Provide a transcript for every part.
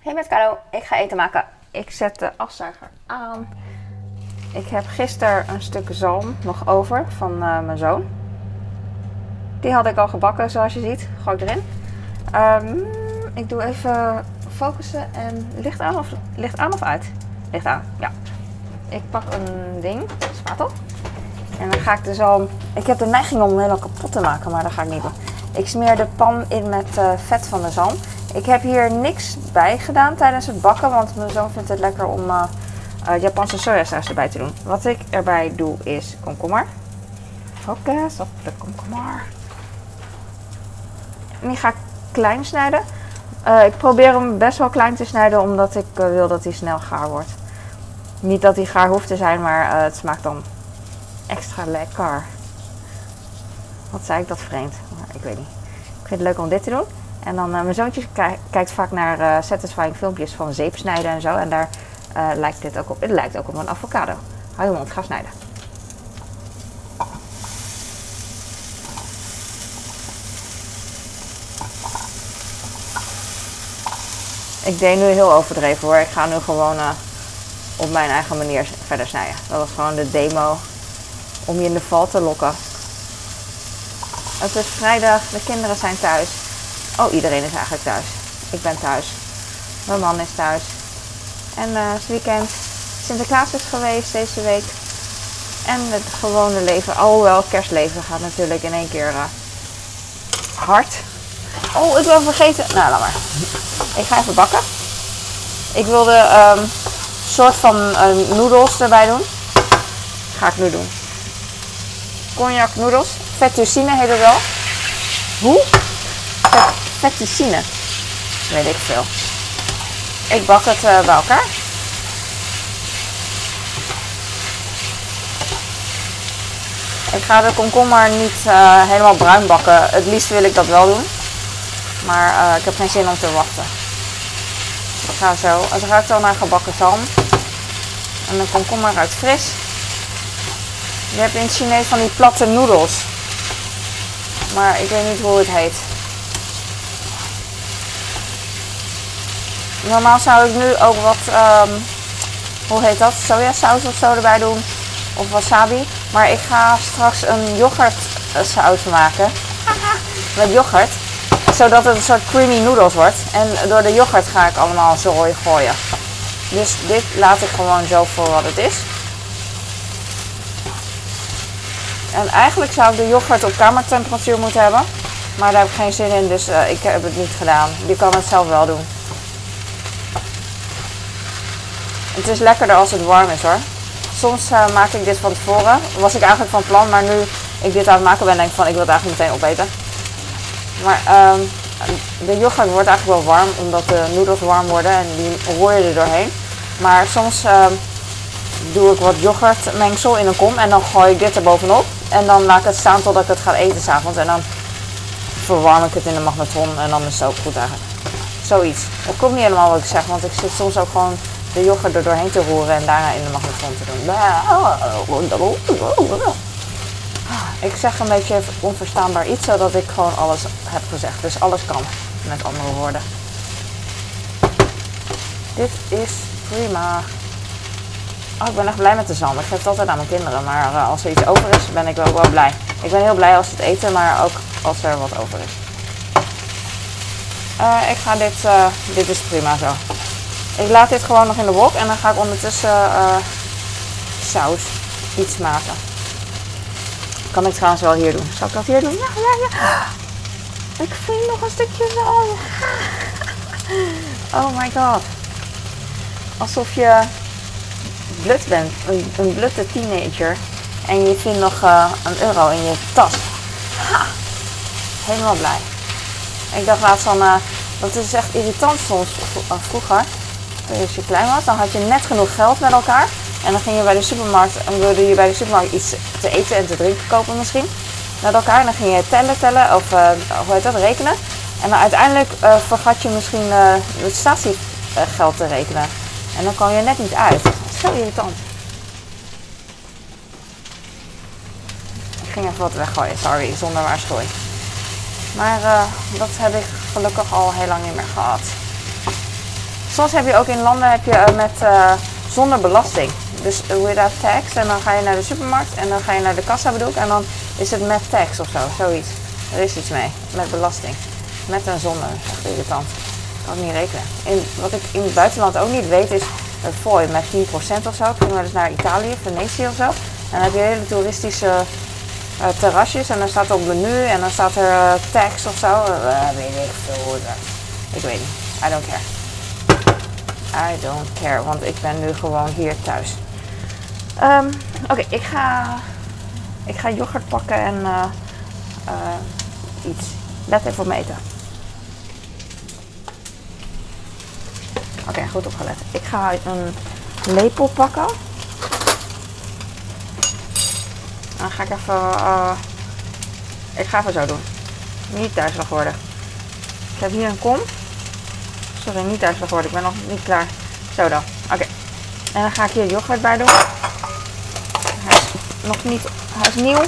Hey met Carlo, ik ga eten maken. Ik zet de afzuiger aan. Ik heb gisteren een stuk zalm nog over van eh, mijn zoon. Die had ik al gebakken, zoals je ziet. Gooi ik erin. Ehm, ik doe even focussen en licht aan of, licht aan of uit? Licht aan, ja. Ik pak een ding, spatel. En dan ga ik de zalm... Ik heb de neiging om hem helemaal kapot te maken, maar dat ga ik niet doen. Ik smeer de pan in met eh, vet van de zalm. Ik heb hier niks bij gedaan tijdens het bakken, want mijn zoon vindt het lekker om uh, Japanse sojasaus erbij te doen. Wat ik erbij doe is komkommer. Focus op de komkommer. En die ga ik klein snijden. Uh, ik probeer hem best wel klein te snijden, omdat ik wil dat hij snel gaar wordt. Niet dat hij gaar hoeft te zijn, maar het smaakt dan extra lekker. Wat zei ik dat vreemd? Ik weet niet. Ik vind het leuk om dit te doen. En dan, uh, mijn zoontje kijkt vaak naar uh, satisfying filmpjes van zeepsnijden en zo. En daar uh, lijkt dit ook op. Het lijkt ook op een avocado. Hou je mond, ga snijden. Ik deed nu heel overdreven hoor. Ik ga nu gewoon op mijn eigen manier verder snijden. Dat was gewoon de demo om je in de val te lokken. Het is vrijdag, de kinderen zijn thuis. Oh, iedereen is eigenlijk thuis. Ik ben thuis. Mijn man is thuis. En uh, het weekend. Sinterklaas is geweest deze week. En het gewone leven. Alhoewel, kerstleven gaat natuurlijk in één keer uh, hard. Oh, ik ben vergeten. Nou, laat maar. Ik ga even bakken. Ik wilde een um, soort van uh, noedels erbij doen. Ga ik nu doen. Cognac noedels. Fettuccine heet het wel. Hoe? Fettuccine. Weet ik veel. Ik bak het uh, bij elkaar. Ik ga de komkommer niet uh, helemaal bruin bakken. Het liefst wil ik dat wel doen. Maar uh, ik heb geen zin om te wachten. Ik ga zo. Het ruikt al naar gebakken zalm. En de komkommer ruikt fris. Je hebt in het Chinees van die platte noedels. Maar ik weet niet hoe het heet. Normaal zou ik nu ook wat, um, hoe heet dat, sojasaus of zo erbij doen. Of wasabi. Maar ik ga straks een yoghurtsaus maken. Met yoghurt. Zodat het een soort creamy noodles wordt. En door de yoghurt ga ik allemaal zooi gooien. Dus dit laat ik gewoon zo voor wat het is. En eigenlijk zou ik de yoghurt op kamertemperatuur moeten hebben. Maar daar heb ik geen zin in, dus uh, ik heb het niet gedaan. Je kan het zelf wel doen. Het is lekkerder als het warm is hoor. Soms uh, maak ik dit van tevoren. Was ik eigenlijk van plan, maar nu ik dit aan het maken ben, denk ik van ik wil het eigenlijk meteen opeten. Maar um, de yoghurt wordt eigenlijk wel warm, omdat de noedels warm worden en die roer je er doorheen. Maar soms um, doe ik wat yoghurtmengsel in een kom en dan gooi ik dit er bovenop. En dan laat ik het staan totdat ik het ga eten s'avonds. En dan verwarm ik het in de magnetron en dan is het ook goed eigenlijk. Zoiets. Dat klopt niet helemaal wat ik zeg, want ik zit soms ook gewoon de yoghurt er doorheen te roeren en daarna in de magnetron te doen. Ik zeg een beetje onverstaanbaar iets, zodat ik gewoon alles heb gezegd. Dus alles kan, met andere woorden. Dit is prima. Oh, ik ben echt blij met de zalm. Ik geef het altijd aan mijn kinderen. Maar uh, als er iets over is, ben ik wel, wel blij. Ik ben heel blij als het eten, maar ook als er wat over is. Uh, ik ga dit, uh, dit is prima zo. Ik laat dit gewoon nog in de wok en dan ga ik ondertussen saus iets maken. Kan ik trouwens wel hier doen. Zal ik dat hier doen? Ja, ja, ja. Ik vind nog een stukje zalm. Oh my god. Alsof je blut bent, een, een blutte teenager. En je vindt nog uh, een euro in je tas. Ha! Helemaal blij. Ik dacht laatst van, uh, dat is echt irritant soms vroeger. Als je klein was, dan had je net genoeg geld met elkaar. En dan ging je bij de supermarkt en wilde je bij de supermarkt iets te eten en te drinken kopen misschien. Met elkaar en dan ging je tellen, tellen of uh, hoe heet dat, rekenen. En dan uiteindelijk uh, vergat je misschien uh, het statiegeld te rekenen. En dan kwam je net niet uit. Zo irritant. Ik ging even wat weggooien, sorry, zonder waarschuwing. Maar dat heb ik gelukkig al heel lang niet meer gehad. Soms heb je ook in landen heb je, eh, met, eh, zonder belasting. Dus without tax. En dan ga je naar de supermarkt en dan ga je naar de kassa bedoel ik. En dan is het met tax of zo, zoiets. Er is iets mee, met belasting. Met en zonder, echt irritant. Kan ik niet rekenen. In, wat ik in het buitenland ook niet weet is een fooi met 10% of zo. Ik ging wel eens naar Italië, Venetië of zo. En dan heb je hele toeristische terrasjes en dan staat er op menu en dan staat er tax of zo. Uh, weet ik veel. Ik weet niet. I don't care. I don't care, want ik ben nu gewoon hier thuis. Um, Oké, ik ga ik ga yoghurt pakken en iets. Let even op. Oké, goed opgelet. Ik ga een lepel pakken. Dan ga ik even... Uh, ik ga even zo doen. Niet duizelig worden. Ik heb hier een kom. Sorry, niet duizelig worden. Ik ben nog niet klaar. Zo dan. Oké. En dan ga ik hier yoghurt bij doen. Hij is nog niet... Hij is nieuw.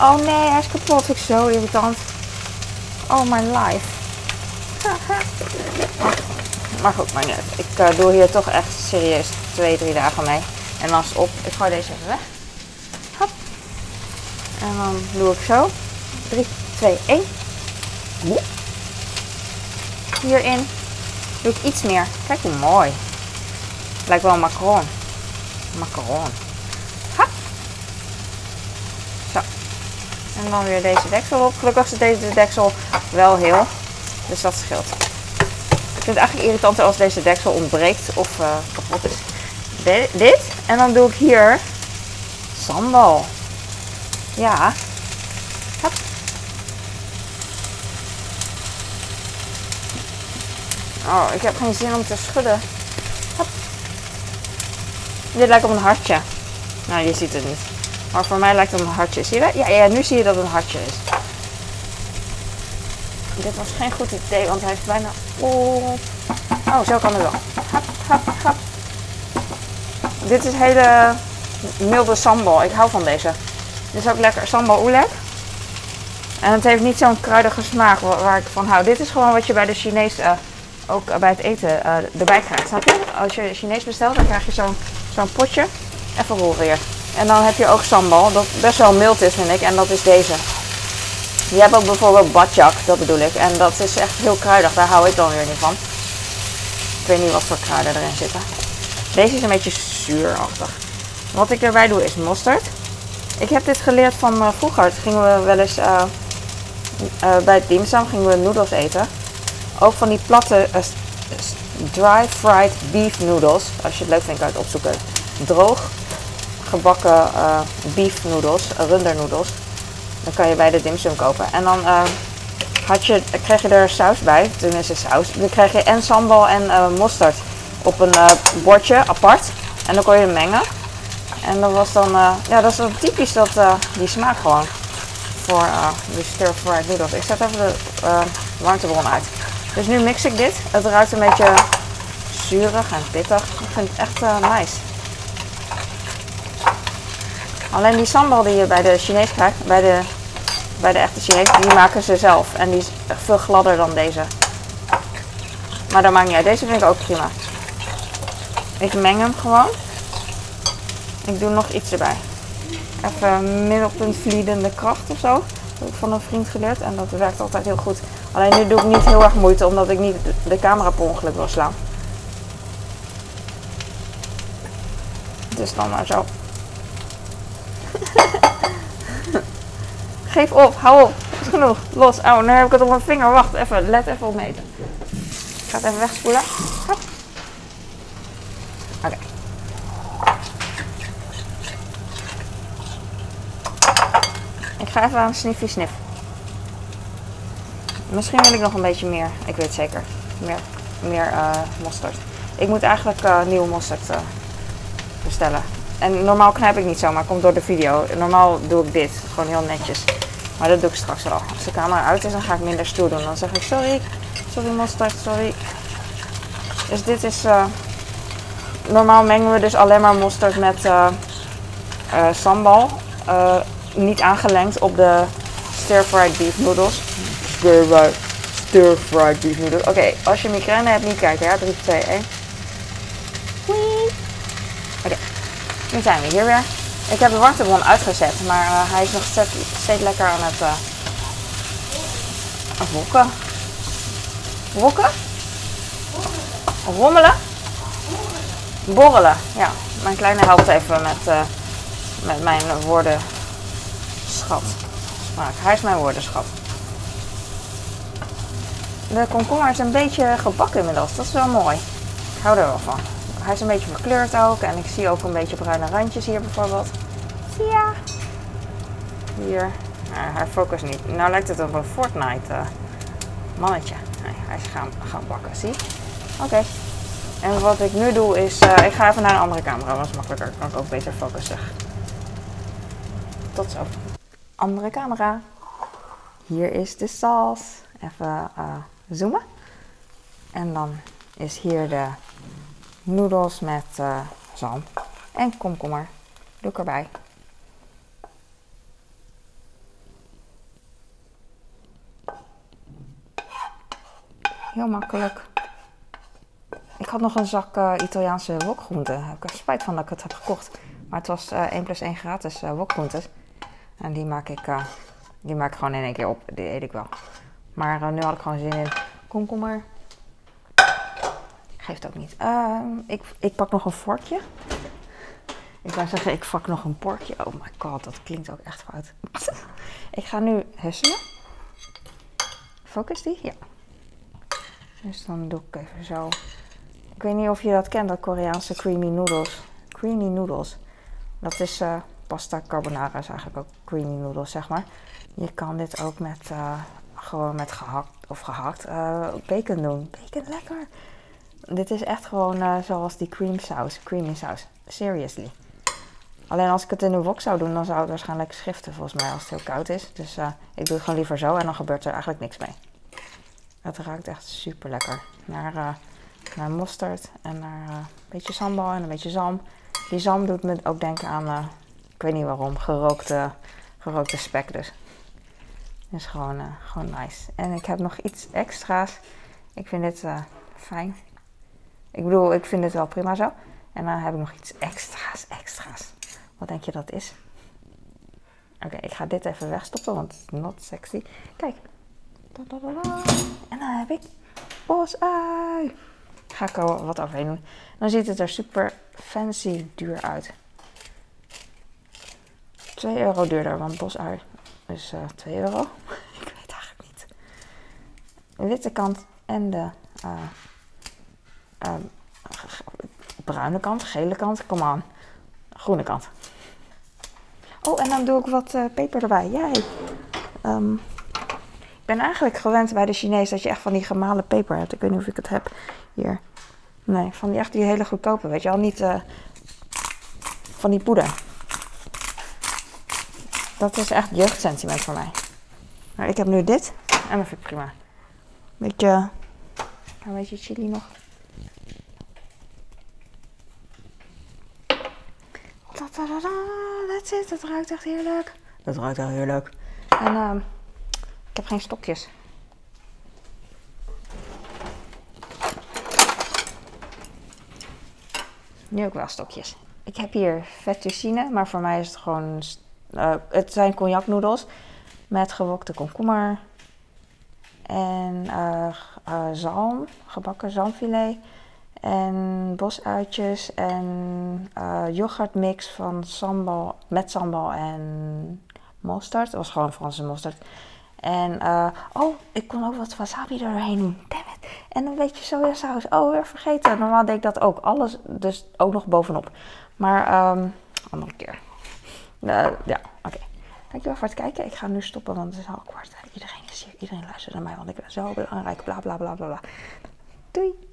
Oh nee, hij is kapot. Ik zo irritant. Oh my life. maar goed, maar net. Ik uh, doe hier toch echt serieus twee, drie dagen mee. En dan is op. Ik gooi deze even weg. Hop. En dan doe ik zo. 3, 2, 1. Hierin doe ik iets meer. Kijk hoe mooi. Lijkt wel een macaron. Macaron. Hop. Zo. En dan weer deze deksel op. Gelukkig is deze deksel wel heel. Dus dat scheelt. Ik vind het eigenlijk irritanter als deze deksel ontbreekt of uh, kapot is. Dit. En dan doe ik hier sambal. Ja. Oh, ik heb geen zin om te schudden. Hop. Dit lijkt op een hartje. Nou, je ziet het niet. Maar voor mij lijkt het op een hartje. Zie je dat? Ja, ja, nu zie je dat het een hartje is. Dit was geen goed idee, want hij heeft bijna... Oh, oh zo kan het wel. Hap, hap, hap. Dit is hele milde sambal. Ik hou van deze. Dit is ook lekker sambal oelek. En het heeft niet zo'n kruidige smaak waar ik van hou. Dit is gewoon wat je bij de Chinees uh, ook bij het eten uh, erbij krijgt. Snap je? Als je Chinees bestelt, dan krijg je zo'n zo'n potje. Even rollen weer. En dan heb je ook sambal, dat best wel mild is vind ik. En dat is deze. Je hebt ook bijvoorbeeld badjak, dat bedoel ik. En dat is echt heel kruidig, daar hou ik dan weer niet van. Ik weet niet wat voor kruiden erin zitten. Deze is een beetje zuurachtig. Wat ik erbij doe is mosterd. Ik heb dit geleerd van uh, vroeger. gingen we wel eens uh, bij het dimsum gingen we noedels eten. Ook van die platte dry fried beef noodles. Als je het leuk vindt kan je het opzoeken. Droog gebakken beef noodles, rundernoedels. Dan kan je bij de dimsum kopen. En dan uh, had je, krijg je er saus bij, tenminste saus. Dan krijg je en sambal en uh, mosterd op een uh, bordje apart. En dan kon je mengen. En dat was dan, ja, dat is dan typisch dat, die smaak gewoon. Voor de stir fried noodles. Ik zet even de warmtebron uit. Dus nu mix ik dit. Het ruikt een beetje zuurig en pittig. Ik vind het echt nice. Alleen die sambal die je bij de Chinees krijgt, bij de, bij de echte Chinees, die maken ze zelf. En die is echt veel gladder dan deze. Maar dat maakt niet uit. Deze vind ik ook prima. Ik meng hem gewoon. Ik doe nog iets erbij. Even middelpuntvliedende kracht of zo. Dat heb ik van een vriend geleerd en dat werkt altijd heel goed. Alleen nu doe ik niet heel erg moeite omdat ik niet de camera per ongeluk wil slaan. Dus dan maar zo. Geef op, hou op. Is genoeg. Los. Oh, nu heb ik het op mijn vinger. Wacht even. Let even op meten. Ik ga het even wegspoelen. Oké. Ik ga even aan sniffie snif. Misschien wil ik nog een beetje meer. Ik weet zeker. Meer, meer uh, mosterd. Ik moet eigenlijk uh, nieuwe mosterd uh, bestellen. En normaal knijp ik niet zo, maar komt door de video. Normaal doe ik dit, gewoon heel netjes. Maar dat doe ik straks wel. Als de camera uit is, dan ga ik minder stoer doen. Dan zeg ik sorry, sorry mosterd, sorry. Dus dit is... Normaal mengen we dus alleen maar mosterd met sambal. niet aangelengd op de stir-fried beef noodles. Stir-fried stir. Oké, als je migraine hebt, niet kijken. Ja, 3, 2, 1. Oké, nu zijn we hier weer. Ik heb de warmtebron uitgezet, maar uh, hij is nog steeds, lekker aan het, uh, het wokken. Wokken? Rommelen? Borrelen. Ja, mijn kleine helpt even met, uh, met mijn woordenschat. Smaak. Hij is mijn woordenschat. De komkommer is een beetje gebakken inmiddels. Dat is wel mooi. Ik hou er wel van. Hij is een beetje verkleurd ook. En ik zie ook een beetje bruine randjes hier bijvoorbeeld. Zie ja. Hier. Hij focust niet. Nou lijkt het op een Fortnite uh, mannetje. Hij is gaan, gaan bakken. Zie? Oké. En wat ik nu doe is, uh, ik ga even naar een andere camera. Dat is makkelijker. Kan ik ook beter focussen. Tot zo. Andere camera. Hier is de saus. Even uh, zoomen. En dan is hier de noedels met uh, zalm en komkommer. Doe ik erbij. Heel makkelijk. Ik had nog een zak uh, Italiaanse wokgroenten. Heb ik er spijt van dat ik het heb gekocht. Maar het was uh, 1 plus 1 gratis wokgroentes. En die maak ik, die maak ik gewoon in één keer op. Die eet ik wel. Maar nu had ik gewoon zin in komkommer. Geeft ook niet. Uh, ik, ik pak nog een vorkje. Ik wou zeggen, ik pak nog een porkje. Oh my god, dat klinkt ook echt fout. ik ga nu husselen. Focus die? Ja. Dus dan doe ik even zo. Ik weet niet of je dat kent, dat Koreaanse creamy noodles. Creamy noodles. Dat is uh, pasta carbonara, is eigenlijk ook creamy noodles, zeg maar. Je kan dit ook met, uh, gewoon met gehakt of gehakt uh, bacon doen. Bacon, lekker. Dit is echt gewoon uh, zoals die cream saus, creamy saus. Seriously. Alleen als ik het in een wok zou doen, dan zou het waarschijnlijk schriften volgens mij als het heel koud is. Dus uh, ik doe het gewoon liever zo en dan gebeurt er eigenlijk niks mee. Het ruikt echt super lekker. Naar, naar mosterd en naar een beetje sambal en een beetje zalm. Die zalm doet me ook denken aan, ik weet niet waarom, gerookte, gerookte spek dus. Is gewoon, gewoon nice. En ik heb nog iets extra's. Ik vind dit fijn. Ik bedoel, ik vind het wel prima zo. En dan heb ik nog iets extra's, extra's. Wat denk je dat is? Oké, ik ga dit even wegstoppen, want het is not sexy. Kijk. En dan heb ik bosui. Ga ik er wat overheen doen. Dan ziet het er super fancy duur uit. 2 euro duurder, want bosui uh, 2 euro. ik weet eigenlijk niet. Witte kant en de... Uh, uh, bruine kant, gele kant, kom aan. Groene kant. Oh, en dan doe ik wat uh, peper erbij. Jij. Um, ik ben eigenlijk gewend bij de Chinees dat je echt van die gemalen peper hebt. Ik weet niet of ik het heb hier. Nee, van die echt die hele goedkope, weet je wel. Niet van die poeder. Dat is echt jeugdsentiment voor mij. Maar ik heb nu dit en dat vind ik prima. Beetje, een beetje chili nog. That's it. Het ruikt echt heerlijk. Dat ruikt echt heerlijk. En uh, ik heb geen stokjes. Nu ook wel stokjes. Ik heb hier fettuccine, maar voor mij is het gewoon... Uh, het zijn cognacnoedels met gewokte komkommer en uh, zalm, gebakken zalmfilet en bosuitjes en yoghurtmix van sambal, met sambal en mosterd. Dat was gewoon Franse mosterd. En oh, ik kon ook wat wasabi doorheen doen. Damn it. En een beetje sojasaus. Oh, weer vergeten. Normaal deed ik dat ook. Alles dus ook nog bovenop. Maar um, andere keer. Uh, ja, oké. Dankjewel voor het kijken. Ik ga nu stoppen, want het is al kwart. Iedereen is hier. Iedereen luistert naar mij, want ik ben zo belangrijk. Bla bla bla bla bla. Doei.